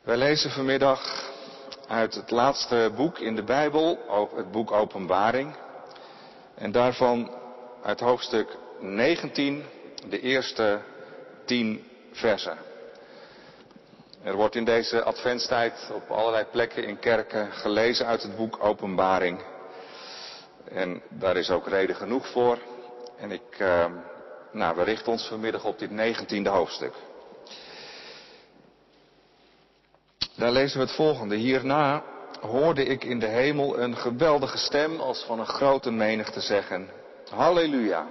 Wij lezen vanmiddag uit het laatste boek in de Bijbel, het boek Openbaring. En daarvan uit hoofdstuk 19, de eerste 10 versen. Er wordt in deze adventstijd op allerlei plekken in kerken gelezen uit het boek Openbaring. En daar is ook reden genoeg voor. En ik, uh, nou, we richten ons vanmiddag op dit negentiende hoofdstuk. Daar lezen we het volgende. Hierna hoorde ik in de hemel een geweldige stem als van een grote menigte zeggen. Halleluja.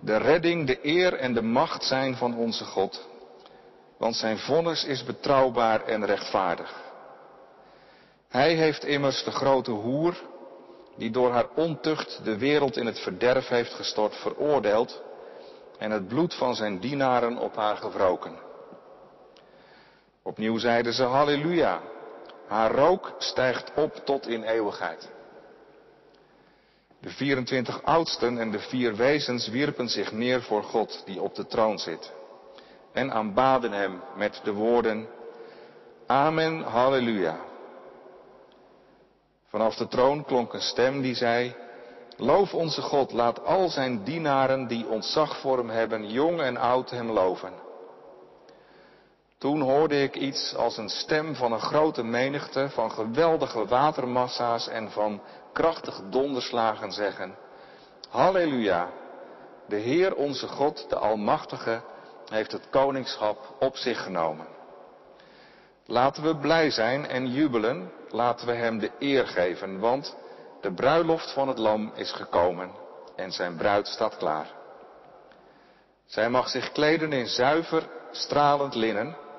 De redding, de eer en de macht zijn van onze God. Want zijn vonnis is betrouwbaar en rechtvaardig. Hij heeft immers de grote hoer, die door haar ontucht de wereld in het verderf heeft gestort, veroordeeld en het bloed van zijn dienaren op haar gewroken. Opnieuw zeiden ze halleluja. Haar rook stijgt op tot in eeuwigheid. De 24 oudsten en de vier wezens wierpen zich neer voor God die op de troon zit en aanbaden hem met de woorden Amen, halleluja. Vanaf de troon klonk een stem die zei, Loof onze God, laat al zijn dienaren die ontzag voor hem hebben, jong en oud hem loven. Toen hoorde ik iets als een stem van een grote menigte, van geweldige watermassa's en van krachtige donderslagen zeggen, Halleluja, de Heer onze God, de Almachtige, heeft het koningschap op zich genomen. Laten we blij zijn en jubelen, laten we Hem de eer geven, want de bruiloft van het lam is gekomen en zijn bruid staat klaar. Zij mag zich kleden in zuiver, stralend linnen,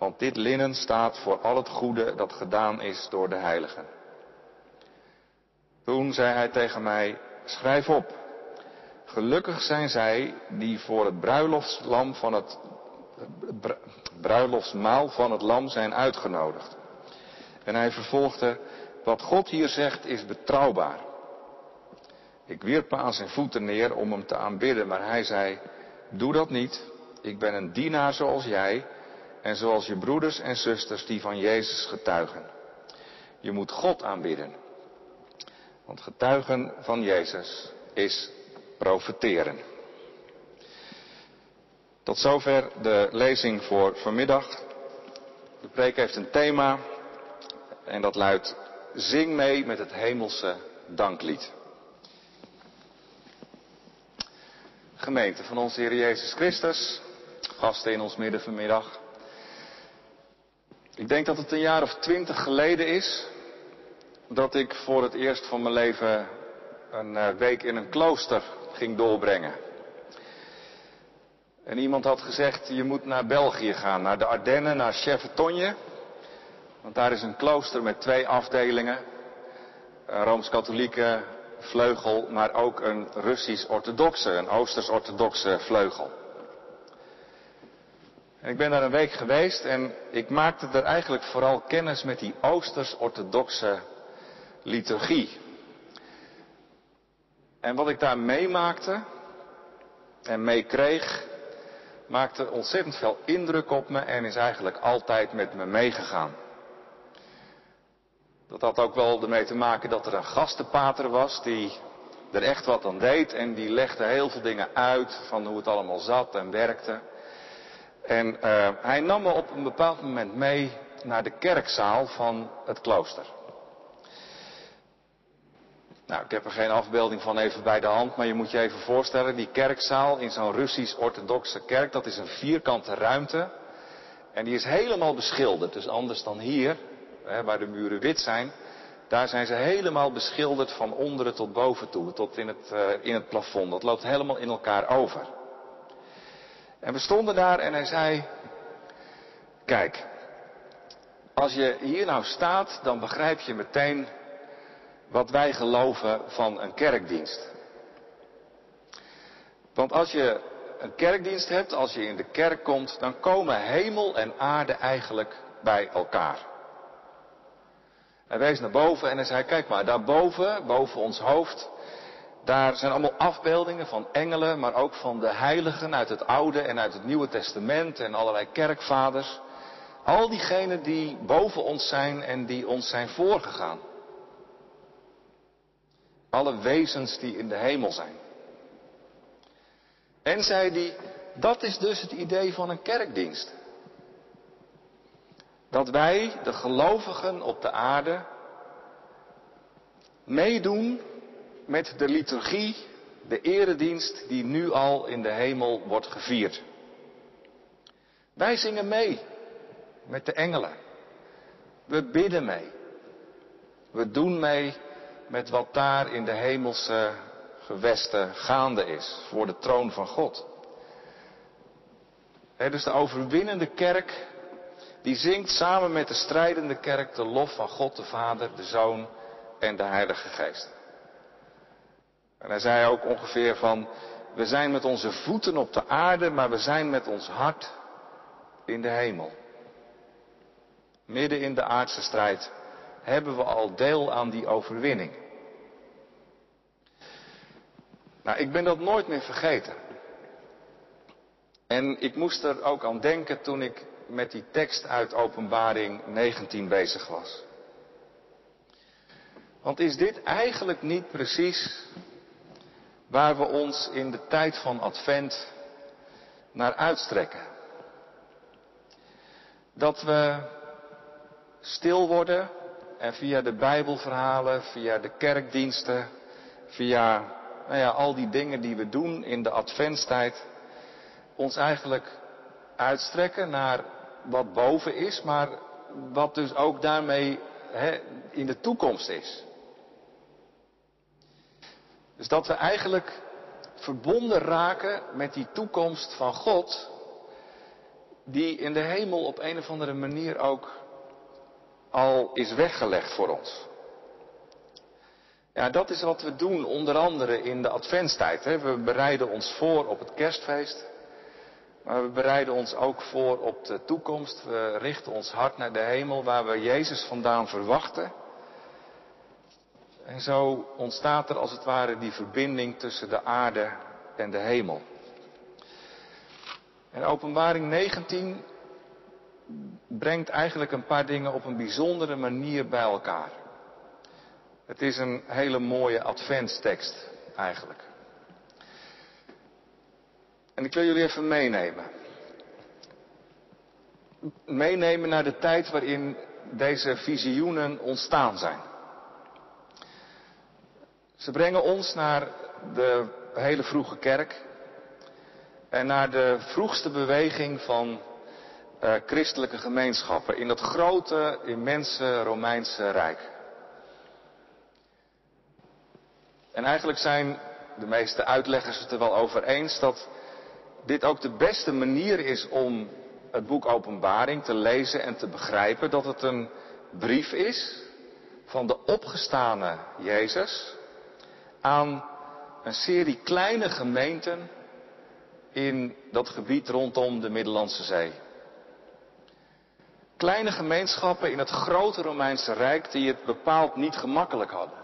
want dit linnen staat voor al het goede dat gedaan is door de heiligen. Toen zei hij tegen mij, schrijf op. Gelukkig zijn zij die voor het bruiloftslam van het bruiloftsmaal van het lam zijn uitgenodigd. En hij vervolgde, wat God hier zegt is betrouwbaar. Ik wierp me aan zijn voeten neer om hem te aanbidden, maar hij zei, doe dat niet. Ik ben een dienaar zoals jij en zoals je broeders en zusters die van Jezus getuigen. Je moet God aanbidden. Want getuigen van Jezus is profiteren. Tot zover de lezing voor vanmiddag. De preek heeft een thema en dat luidt Zing mee met het hemelse danklied. Gemeente van onze Heer Jezus Christus, gasten in ons midden vanmiddag. Ik denk dat het een jaar of twintig geleden is dat ik voor het eerst van mijn leven een eh, week in een klooster ging doorbrengen. En iemand had gezegd, je moet naar België gaan, naar de Ardennen, naar Chevetonje. Want daar is een klooster met twee afdelingen. Een Rooms-Katholieke vleugel, maar ook een Russisch-orthodoxe, een Oosters-orthodoxe vleugel. Ik ben daar een week geweest en ik maakte er eigenlijk vooral kennis met die Oosters-orthodoxe liturgie. En wat ik daar meemaakte en meekreeg, maakte ontzettend veel indruk op me en is eigenlijk altijd met me meegegaan. Dat had ook wel ermee te maken dat er een gastenpater was die er echt wat aan deed en die legde heel veel dingen uit van hoe het allemaal zat en werkte. En uh, hij nam me op een bepaald moment mee naar de kerkzaal van het klooster. Nou, ik heb er geen afbeelding van even bij de hand, maar je moet je even voorstellen, die kerkzaal in zo'n Russisch-orthodoxe kerk, dat is een vierkante ruimte. En die is helemaal beschilderd, dus anders dan hier, hè, waar de muren wit zijn. Daar zijn ze helemaal beschilderd van onderen tot boven toe, tot in het, uh, in het plafond. Dat loopt helemaal in elkaar over. En we stonden daar en hij zei, kijk, als je hier nou staat, dan begrijp je meteen wat wij geloven van een kerkdienst. Want als je een kerkdienst hebt, als je in de kerk komt, dan komen hemel en aarde eigenlijk bij elkaar. Hij wees naar boven en hij zei, kijk maar, daarboven, boven ons hoofd, daar zijn allemaal afbeeldingen van engelen, maar ook van de heiligen uit het Oude en uit het Nieuwe Testament en allerlei kerkvaders. Al diegenen die boven ons zijn en die ons zijn voorgegaan. Alle wezens die in de hemel zijn. En zei hij, dat is dus het idee van een kerkdienst. Dat wij, de gelovigen op de aarde, meedoen met de liturgie, de eredienst die nu al in de hemel wordt gevierd. Wij zingen mee met de engelen. We bidden mee. We doen mee met wat daar in de hemelse gewesten gaande is voor de troon van God. He, dus de overwinnende kerk, die zingt samen met de strijdende kerk de lof van God de Vader, de Zoon en de Heilige Geest. En hij zei ook ongeveer van, we zijn met onze voeten op de aarde, maar we zijn met ons hart in de hemel. Midden in de aardse strijd hebben we al deel aan die overwinning. Nou, ik ben dat nooit meer vergeten. En ik moest er ook aan denken toen ik met die tekst uit Openbaring 19 bezig was. Want is dit eigenlijk niet precies waar we ons in de tijd van Advent naar uitstrekken? Dat we stil worden en via de Bijbelverhalen, via de kerkdiensten, via nou ja, al die dingen die we doen in de Adventstijd, ons eigenlijk uitstrekken naar wat boven is, maar wat dus ook daarmee in de toekomst is. Dus dat we eigenlijk verbonden raken met die toekomst van God, die in de hemel op een of andere manier ook al is weggelegd voor ons. Ja, dat is wat we doen, onder andere in de adventstijd. We bereiden ons voor op het kerstfeest. Maar we bereiden ons ook voor op de toekomst. We richten ons hart naar de hemel waar we Jezus vandaan verwachten. En zo ontstaat er als het ware die verbinding tussen de aarde en de hemel. En openbaring 19 brengt eigenlijk een paar dingen op een bijzondere manier bij elkaar. Het is een hele mooie adventstekst eigenlijk. En ik wil jullie even meenemen. Meenemen naar de tijd waarin deze visioenen ontstaan zijn. Ze brengen ons naar de hele vroege kerk en naar de vroegste beweging van uh, christelijke gemeenschappen in dat grote, immense Romeinse Rijk. En eigenlijk zijn de meeste uitleggers het er wel over eens dat dit ook de beste manier is om het boek Openbaring te lezen en te begrijpen. Dat het een brief is van de opgestane Jezus aan een serie kleine gemeenten in dat gebied rondom de Middellandse Zee. Kleine gemeenschappen in het grote Romeinse Rijk die het bepaald niet gemakkelijk hadden.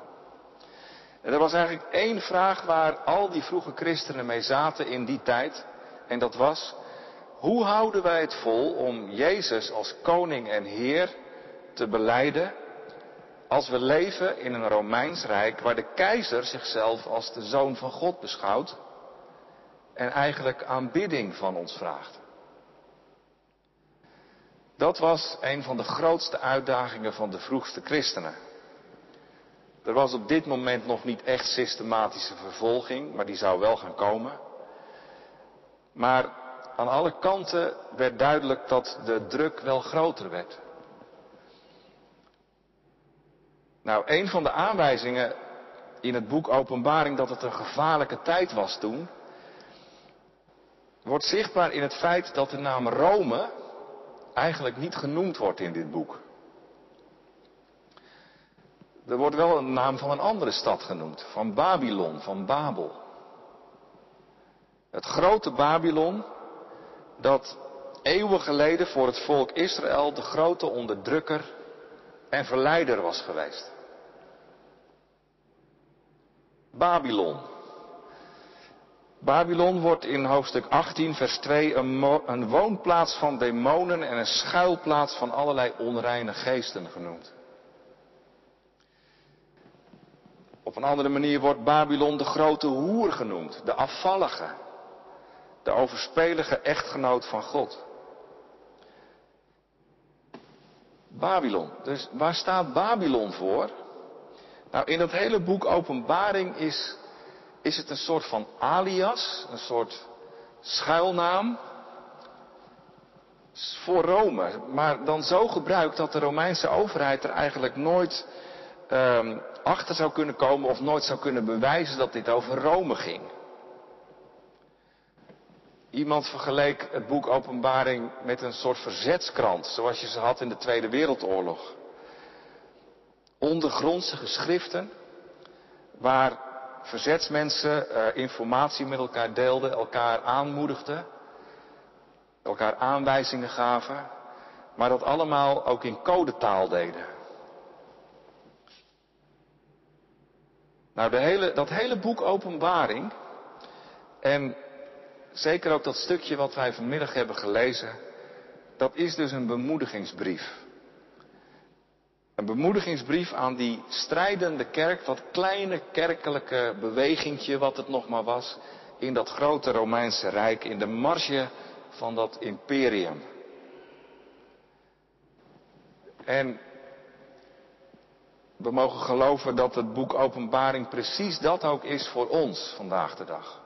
En er was eigenlijk één vraag waar al die vroege christenen mee zaten in die tijd. En dat was, hoe houden wij het vol om Jezus als koning en heer te beleiden als we leven in een Romeins Rijk waar de keizer zichzelf als de zoon van God beschouwt en eigenlijk aanbidding van ons vraagt. Dat was een van de grootste uitdagingen van de vroegste christenen. Er was op dit moment nog niet echt systematische vervolging, maar die zou wel gaan komen. Maar aan alle kanten werd duidelijk dat de druk wel groter werd. Nou, een van de aanwijzingen in het boek Openbaring dat het een gevaarlijke tijd was toen, wordt zichtbaar in het feit dat de naam Rome eigenlijk niet genoemd wordt in dit boek. Er wordt wel een naam van een andere stad genoemd, van Babylon, van Babel. Het grote Babylon, dat eeuwen geleden voor het volk Israël de grote onderdrukker en verleider was geweest. Babylon. Babylon wordt in hoofdstuk 18, vers 2 een, een, woonplaats van demonen en een schuilplaats van allerlei onreine geesten genoemd. Op een andere manier wordt Babylon de grote hoer genoemd, de afvallige, de overspelige echtgenoot van God. Babylon. Dus waar staat Babylon voor? Nou, in dat hele boek Openbaring is, is het een soort van alias, een soort schuilnaam voor Rome. Maar dan zo gebruikt dat de Romeinse overheid er eigenlijk nooit um, achter zou kunnen komen of nooit zou kunnen bewijzen dat dit over Rome ging. Iemand vergeleek het boek Openbaring met een soort verzetskrant, zoals je ze had in de Tweede Wereldoorlog. Ondergrondse geschriften, waar verzetsmensen uh, informatie met elkaar deelden, elkaar aanmoedigden, elkaar aanwijzingen gaven, maar dat allemaal ook in codetaal deden. Nou, de hele, dat hele boek Openbaring en zeker ook dat stukje wat wij vanmiddag hebben gelezen, dat is dus een bemoedigingsbrief. Een bemoedigingsbrief aan die strijdende kerk, dat kleine kerkelijke bewegingje wat het nog maar was, in dat grote Romeinse Rijk, in de marge van dat imperium. En we mogen geloven dat het boek Openbaring precies dat ook is voor ons vandaag de dag.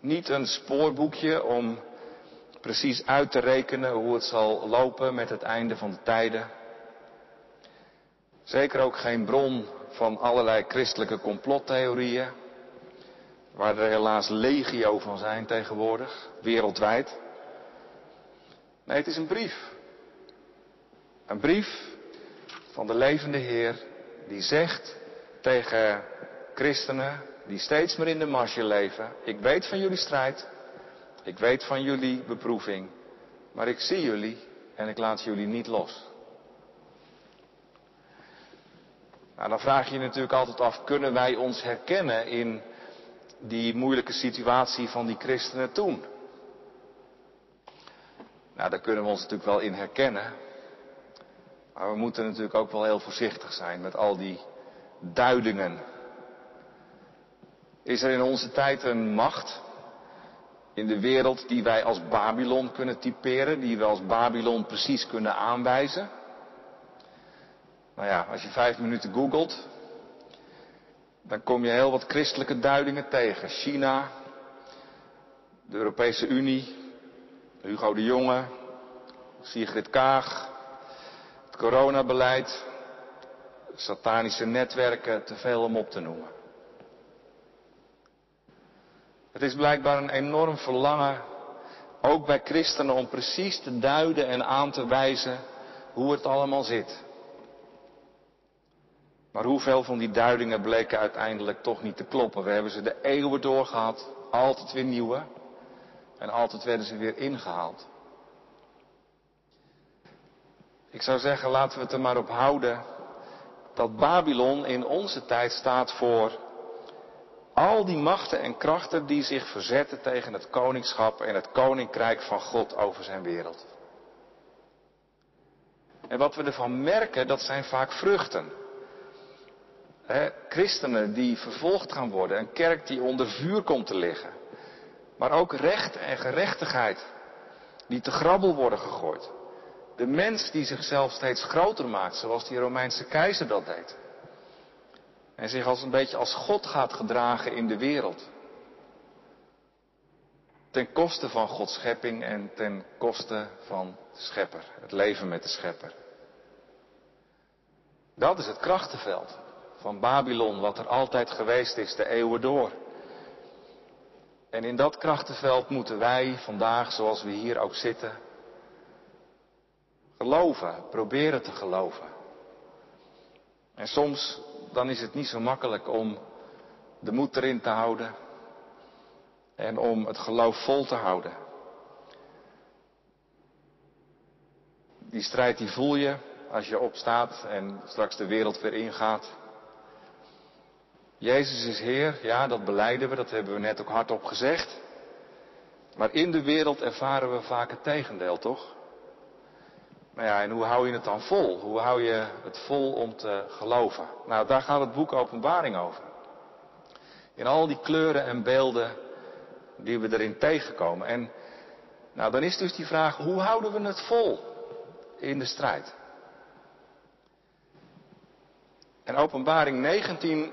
Niet een spoorboekje om precies uit te rekenen hoe het zal lopen met het einde van de tijden. Zeker ook geen bron van allerlei christelijke complottheorieën, waar er helaas legio van zijn tegenwoordig, wereldwijd. Nee, het is een brief. Een brief van de levende Heer die zegt tegen christenen die steeds meer in de marge leven, ik weet van jullie strijd, ik weet van jullie beproeving, maar ik zie jullie en ik laat jullie niet los. Nou, dan vraag je je natuurlijk altijd af, kunnen wij ons herkennen in die moeilijke situatie van die christenen toen? Nou, daar kunnen we ons natuurlijk wel in herkennen. Maar we moeten natuurlijk ook wel heel voorzichtig zijn met al die duidingen. Is er in onze tijd een macht in de wereld die wij als Babylon kunnen typeren, die we als Babylon precies kunnen aanwijzen? Nou ja, als je vijf minuten googelt, dan kom je heel wat christelijke duidingen tegen. China, de Europese Unie, Hugo de Jonge, Sigrid Kaag, het coronabeleid, satanische netwerken, te veel om op te noemen. Het is blijkbaar een enorm verlangen, ook bij christenen, om precies te duiden en aan te wijzen hoe het allemaal zit. Maar hoeveel van die duidingen bleken uiteindelijk toch niet te kloppen? We hebben ze de eeuwen doorgehad, altijd weer nieuwe. En altijd werden ze weer ingehaald. Ik zou zeggen, laten we het er maar op houden dat Babylon in onze tijd staat voor al die machten en krachten die zich verzetten tegen het koningschap en het koninkrijk van God over zijn wereld. En wat we ervan merken, dat zijn vaak vruchten christenen die vervolgd gaan worden, een kerk die onder vuur komt te liggen. Maar ook recht en gerechtigheid die te grabbel worden gegooid. De mens die zichzelf steeds groter maakt, zoals die Romeinse keizer dat deed. En zich als een beetje als God gaat gedragen in de wereld. Ten koste van Gods schepping en ten koste van de schepper. Het leven met de schepper. Dat is het krachtenveld van Babylon, wat er altijd geweest is, de eeuwen door. En in dat krachtenveld moeten wij vandaag, zoals we hier ook zitten, geloven, proberen te geloven. En soms dan is het niet zo makkelijk om de moed erin te houden en om het geloof vol te houden. Die strijd die voel je als je opstaat en straks de wereld weer ingaat. Jezus is Heer, ja, dat beleiden we, dat hebben we net ook hardop gezegd. Maar in de wereld ervaren we vaak het tegendeel, toch? Nou ja, en hoe hou je het dan vol? Hoe hou je het vol om te geloven? Nou, daar gaat het boek Openbaring over. In al die kleuren en beelden die we erin tegenkomen. En nou, dan is dus die vraag, hoe houden we het vol in de strijd? En Openbaring 19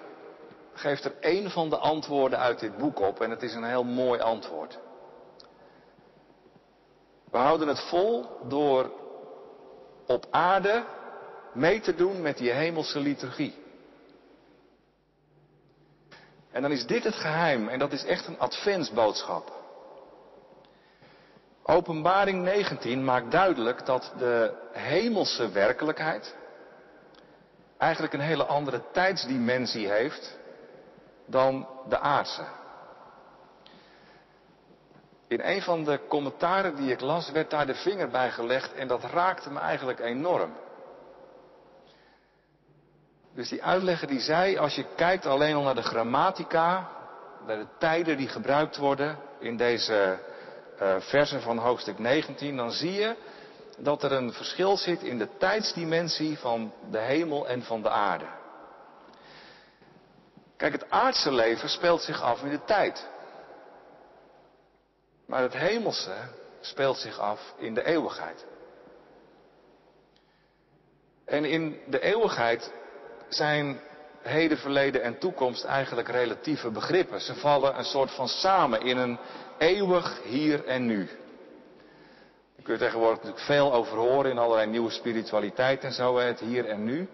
geeft er één van de antwoorden uit dit boek op en het is een heel mooi antwoord. We houden het vol door op aarde mee te doen met die hemelse liturgie. En dan is dit het geheim en dat is echt een adventsboodschap. Openbaring 19 maakt duidelijk dat de hemelse werkelijkheid eigenlijk een hele andere tijdsdimensie heeft dan de aardse. In een van de commentaren die ik las werd daar de vinger bij gelegd en dat raakte me eigenlijk enorm. Dus die uitlegger die zei, als je kijkt alleen al naar de grammatica, naar de tijden die gebruikt worden in deze uh, versen van hoofdstuk 19, dan zie je dat er een verschil zit in de tijdsdimensie van de hemel en van de aarde. Kijk, het aardse leven speelt zich af in de tijd. Maar het hemelse speelt zich af in de eeuwigheid. En in de eeuwigheid zijn heden, verleden en toekomst eigenlijk relatieve begrippen. Ze vallen een soort van samen in een eeuwig hier en nu. Daar kun je tegenwoordig natuurlijk veel over horen in allerlei nieuwe spiritualiteit en zo, het hier en nu.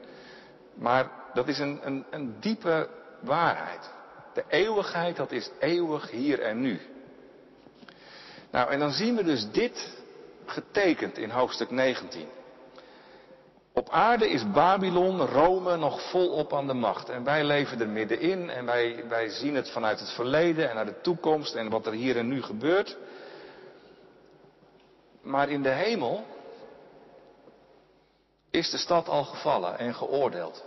Maar dat is een, een, een diepe waarheid. De eeuwigheid, dat is eeuwig hier en nu. Nou, en dan zien we dus dit getekend in hoofdstuk 19. Op aarde is Babylon, Rome nog volop aan de macht. En wij leven er middenin en wij, wij zien het vanuit het verleden en naar de toekomst en wat er hier en nu gebeurt. Maar in de hemel is de stad al gevallen en geoordeeld.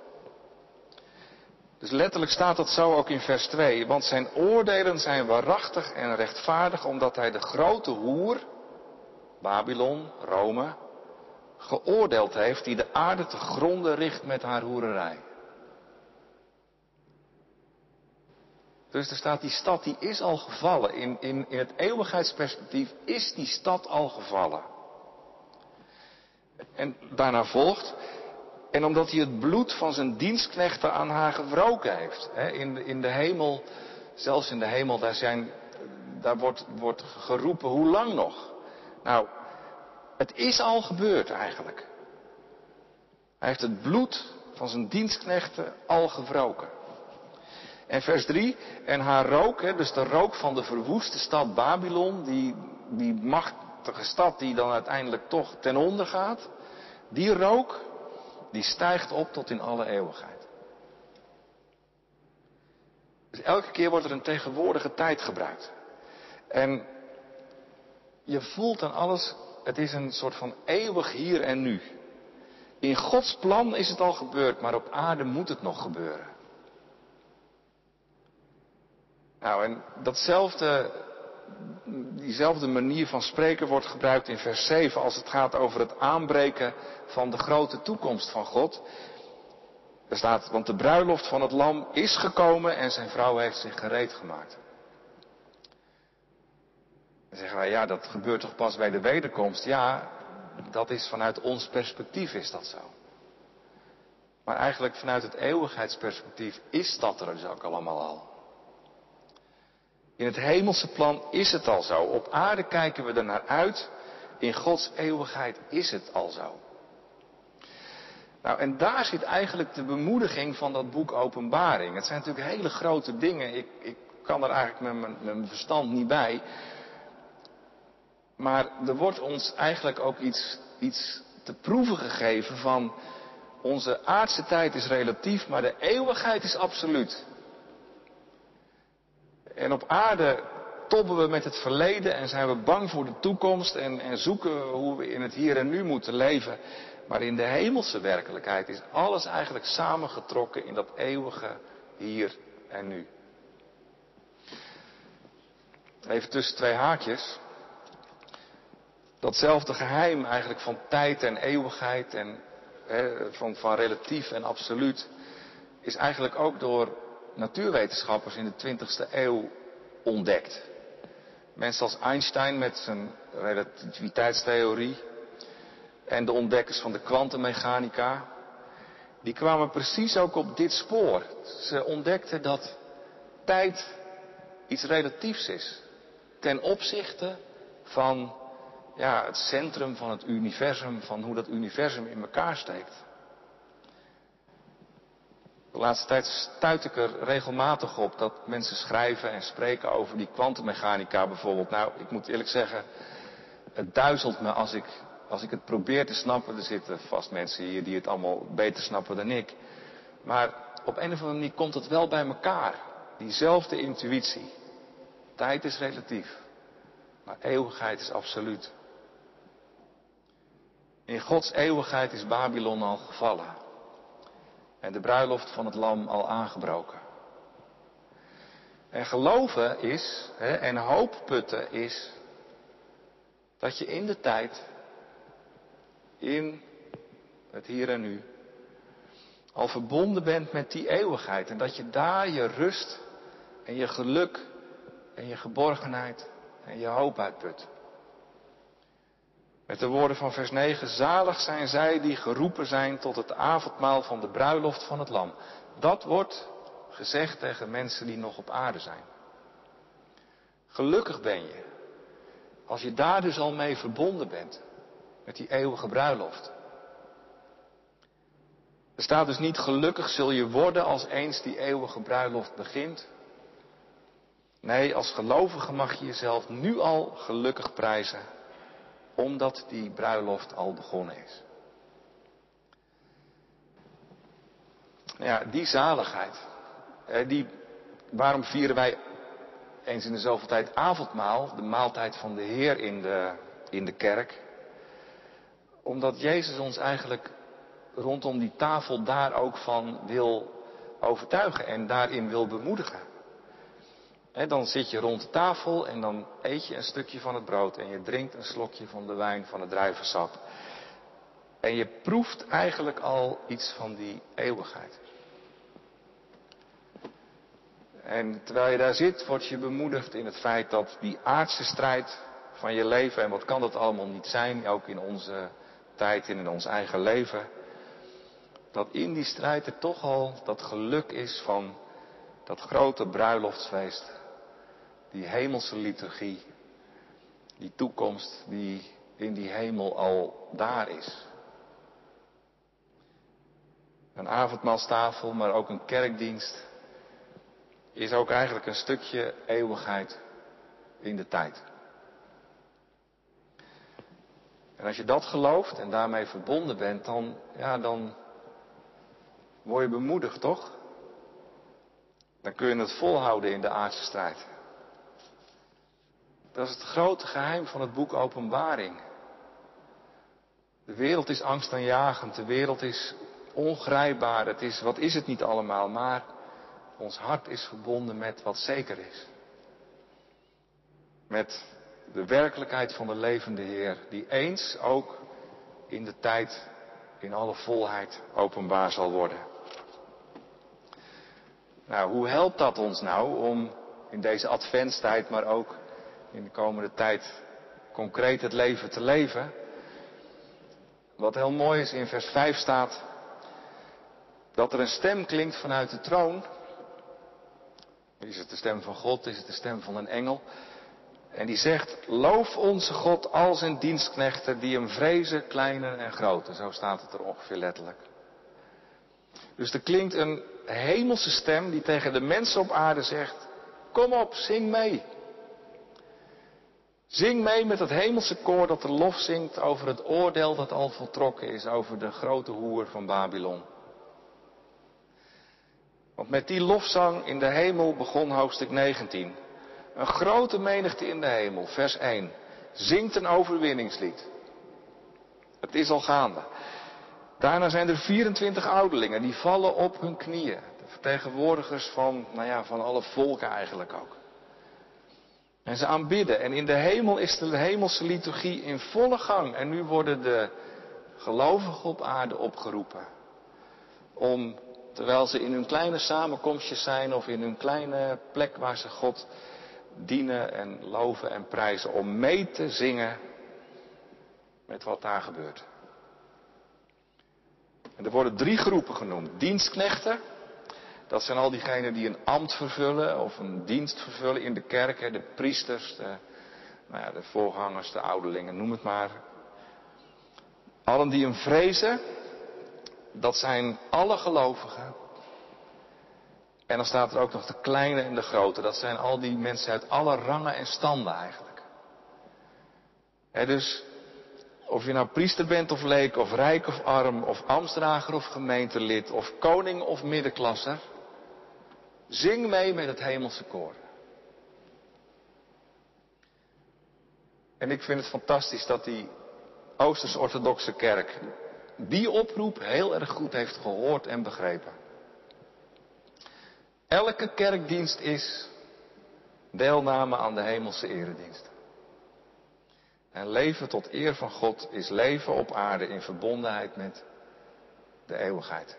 Dus letterlijk staat dat zo ook in vers 2. Want zijn oordelen zijn waarachtig en rechtvaardig omdat hij de grote hoer, Babylon, Rome, geoordeeld heeft die de aarde te gronden richt met haar hoererij. Dus er staat die stad die is al gevallen. In, in, in het eeuwigheidsperspectief is die stad al gevallen. En daarna volgt, en omdat hij het bloed van zijn dienstknechten aan haar gewroken heeft. In, de, hemel, zelfs in de hemel, daar, zijn, daar wordt, wordt geroepen, hoe lang nog? Nou, het is al gebeurd eigenlijk. Hij heeft het bloed van zijn dienstknechten al gewroken. En vers 3, en haar rook, dus de rook van de verwoeste stad Babylon, die, die machtige stad die dan uiteindelijk toch ten onder gaat, die rook, die stijgt op tot in alle eeuwigheid. Dus elke keer wordt er een tegenwoordige tijd gebruikt. En je voelt aan alles, het is een soort van eeuwig hier en nu. In Gods plan is het al gebeurd, maar op aarde moet het nog gebeuren. Nou, en datzelfde, diezelfde manier van spreken wordt gebruikt in vers 7 als het gaat over het aanbreken van de grote toekomst van God. Er staat, want de bruiloft van het lam is gekomen en zijn vrouw heeft zich gereed gemaakt. Dan zeggen wij, ja, dat gebeurt toch pas bij de wederkomst? Ja, dat is vanuit ons perspectief is dat zo. Maar eigenlijk vanuit het eeuwigheidsperspectief is dat er dus ook allemaal al. In het hemelse plan is het al zo. Op aarde kijken we er naar uit. In Gods eeuwigheid is het al zo. Nou, en daar zit eigenlijk de bemoediging van dat boek Openbaring. Het zijn natuurlijk hele grote dingen. Ik, ik kan er eigenlijk met mijn, met mijn verstand niet bij. Maar er wordt ons eigenlijk ook iets, iets te proeven gegeven van onze aardse tijd is relatief, maar de eeuwigheid is absoluut. En op aarde tobben we met het verleden en zijn we bang voor de toekomst en, en zoeken hoe we in het hier en nu moeten leven. Maar in de hemelse werkelijkheid is alles eigenlijk samengetrokken in dat eeuwige hier en nu. Even tussen twee haakjes. Datzelfde geheim eigenlijk van tijd en eeuwigheid en van, van relatief en absoluut is eigenlijk ook door natuurwetenschappers in de 20e eeuw ontdekt. Mensen als Einstein met zijn relativiteitstheorie en de ontdekkers van de kwantummechanica, die kwamen precies ook op dit spoor. Ze ontdekten dat tijd iets relatiefs is ten opzichte van ja, het centrum van het universum, van hoe dat universum in elkaar steekt. De laatste tijd stuit ik er regelmatig op dat mensen schrijven en spreken over die kwantummechanica bijvoorbeeld. Nou, ik moet eerlijk zeggen, het duizelt me als ik, als ik het probeer te snappen. Er zitten vast mensen hier die het allemaal beter snappen dan ik. Maar op een of andere manier komt het wel bij elkaar. Diezelfde intuïtie. Tijd is relatief, maar eeuwigheid is absoluut. In Gods eeuwigheid is Babylon al gevallen en de bruiloft van het lam al aangebroken. En geloven is, hè, en hoop putten is, dat je in de tijd, in het hier en nu, al verbonden bent met die eeuwigheid. En dat je daar je rust en je geluk en je geborgenheid en je hoop uitput. Met de woorden van vers 9, zalig zijn zij die geroepen zijn tot het avondmaal van de bruiloft van het lam. Dat wordt gezegd tegen mensen die nog op aarde zijn. Gelukkig ben je, als je daar dus al mee verbonden bent, met die eeuwige bruiloft. Er staat dus niet gelukkig zul je worden als eens die eeuwige bruiloft begint. Nee, als gelovige mag je jezelf nu al gelukkig prijzen omdat die bruiloft al begonnen is. Ja, die zaligheid. Die, waarom vieren wij eens in de zoveel tijd avondmaal, de maaltijd van de Heer in de, in de kerk? Omdat Jezus ons eigenlijk rondom die tafel daar ook van wil overtuigen en daarin wil bemoedigen dan zit je rond de tafel en dan eet je een stukje van het brood en je drinkt een slokje van de wijn van het druivensap. En je proeft eigenlijk al iets van die eeuwigheid. En terwijl je daar zit, word je bemoedigd in het feit dat die aardse strijd van je leven, en wat kan dat allemaal niet zijn, ook in onze tijd en in ons eigen leven, dat in die strijd er toch al dat geluk is van dat grote bruiloftsfeest die hemelse liturgie, die toekomst die in die hemel al daar is. Een avondmaalstafel, maar ook een kerkdienst is ook eigenlijk een stukje eeuwigheid in de tijd. En als je dat gelooft en daarmee verbonden bent, dan, ja, dan word je bemoedigd, toch? Dan kun je het volhouden in de aardse strijd. Dat is het grote geheim van het boek Openbaring. De wereld is angstaanjagend, de wereld is ongrijpbaar, het is, wat is het niet allemaal, maar ons hart is verbonden met wat zeker is. Met de werkelijkheid van de levende Heer, die eens ook in de tijd in alle volheid openbaar zal worden. Nou, hoe helpt dat ons nou om in deze adventstijd, maar ook in de komende tijd concreet het leven te leven. Wat heel mooi is, in vers 5 staat dat er een stem klinkt vanuit de troon. Is het de stem van God? Is het de stem van een engel? En die zegt, loof onze God al zijn dienstknechten die hem vrezen, kleine en grote. Zo staat het er ongeveer letterlijk. Dus er klinkt een hemelse stem die tegen de mensen op aarde zegt, kom op, zing mee. Zing mee met het hemelse koor dat de lof zingt over het oordeel dat al voltrokken is over de grote hoer van Babylon. Want met die lofzang in de hemel begon hoofdstuk 19. Een grote menigte in de hemel, vers 1, zingt een overwinningslied. Het is al gaande. Daarna zijn er 24 ouderlingen die vallen op hun knieën. vertegenwoordigers van, nou ja, van alle volken eigenlijk ook. En ze aanbidden. En in de hemel is de hemelse liturgie in volle gang. En nu worden de gelovigen op aarde opgeroepen. Om, terwijl ze in hun kleine samenkomstjes zijn of in hun kleine plek waar ze God dienen en loven en prijzen, om mee te zingen met wat daar gebeurt. En er worden drie groepen genoemd. Dienstknechten, dat zijn al diegenen die een ambt vervullen of een dienst vervullen in de kerk. De priesters, de, nou ja, de voorgangers, de ouderlingen, noem het maar. Allen die hem vrezen, dat zijn alle gelovigen. En dan staat er ook nog de kleine en de grote. Dat zijn al die mensen uit alle rangen en standen eigenlijk. dus of je nou priester bent of leek, of rijk of arm, of ambtsdrager of gemeentelid, of koning of middenklasser. Zing mee met het hemelse koor. En ik vind het fantastisch dat die Oosters-Orthodoxe kerk die oproep heel erg goed heeft gehoord en begrepen. Elke kerkdienst is deelname aan de hemelse eredienst. En leven tot eer van God is leven op aarde in verbondenheid met de eeuwigheid.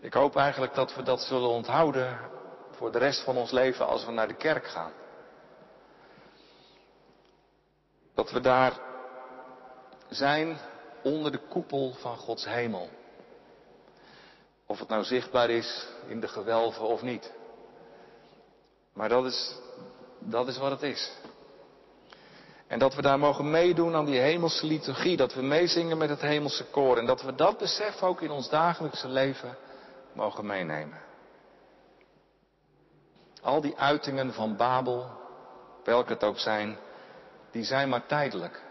Ik hoop eigenlijk dat we dat zullen onthouden voor de rest van ons leven als we naar de kerk gaan. Dat we daar zijn onder de koepel van Gods hemel. Of het nou zichtbaar is in de gewelven of niet. Maar dat is, dat is wat het is. En dat we daar mogen meedoen aan die hemelse liturgie. Dat we meezingen met het hemelse koor. En dat we dat besef ook in ons dagelijkse leven mogen meenemen. Al die uitingen van Babel, welke het ook zijn, die zijn maar tijdelijk.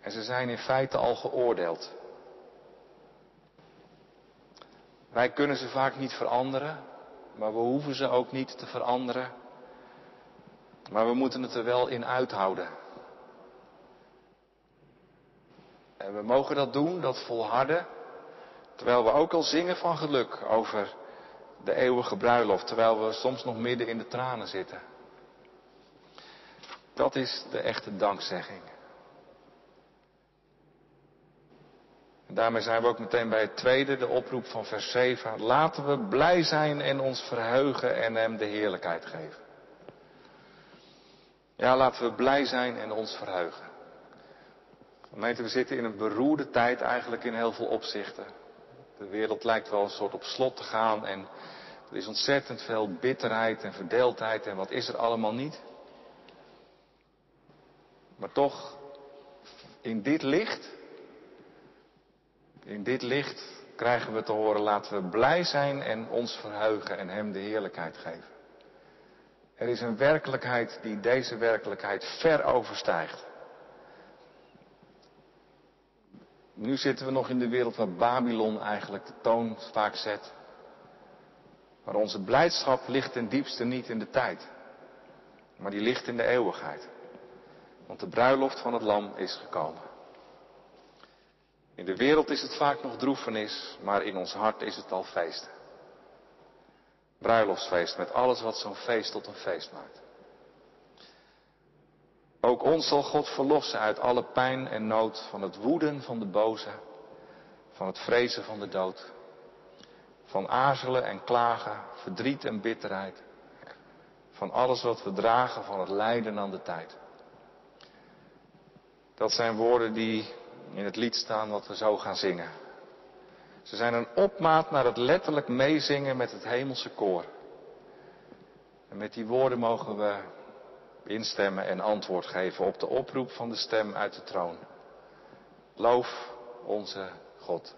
En ze zijn in feite al geoordeeld. Wij kunnen ze vaak niet veranderen, maar we hoeven ze ook niet te veranderen. Maar we moeten het er wel in uithouden. En we mogen dat doen, dat volharden, terwijl we ook al zingen van geluk over de eeuwige bruiloft, terwijl we soms nog midden in de tranen zitten. Dat is de echte dankzegging. En daarmee zijn we ook meteen bij het tweede, de oproep van vers 7. Laten we blij zijn en ons verheugen en Hem de heerlijkheid geven. Ja, laten we blij zijn en ons verheugen. Gemeente, we zitten in een beroerde tijd eigenlijk in heel veel opzichten. De wereld lijkt wel een soort op slot te gaan en er is ontzettend veel bitterheid en verdeeldheid en wat is er allemaal niet. Maar toch, in dit licht, in dit licht krijgen we te horen, laten we blij zijn en ons verheugen en Hem de heerlijkheid geven. Er is een werkelijkheid die deze werkelijkheid ver overstijgt. Nu zitten we nog in de wereld waar Babylon eigenlijk de toon vaak zet. Maar onze blijdschap ligt ten diepste niet in de tijd, maar die ligt in de eeuwigheid. Want de bruiloft van het lam is gekomen. In de wereld is het vaak nog droefenis, maar in ons hart is het al feest bruiloftsfeest met alles wat zo'n feest tot een feest maakt. Ook ons zal God verlossen uit alle pijn en nood, van het woeden van de boze, van het vrezen van de dood, van aarzelen en klagen, verdriet en bitterheid, van alles wat we dragen, van het lijden aan de tijd. Dat zijn woorden die in het lied staan wat we zo gaan zingen. Ze zijn een opmaat naar het letterlijk meezingen met het hemelse koor. En met die woorden mogen we instemmen en antwoord geven op de oproep van de stem uit de troon. Loof onze God.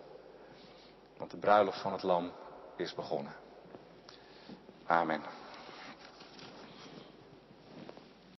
Want de bruiloft van het lam is begonnen. Amen.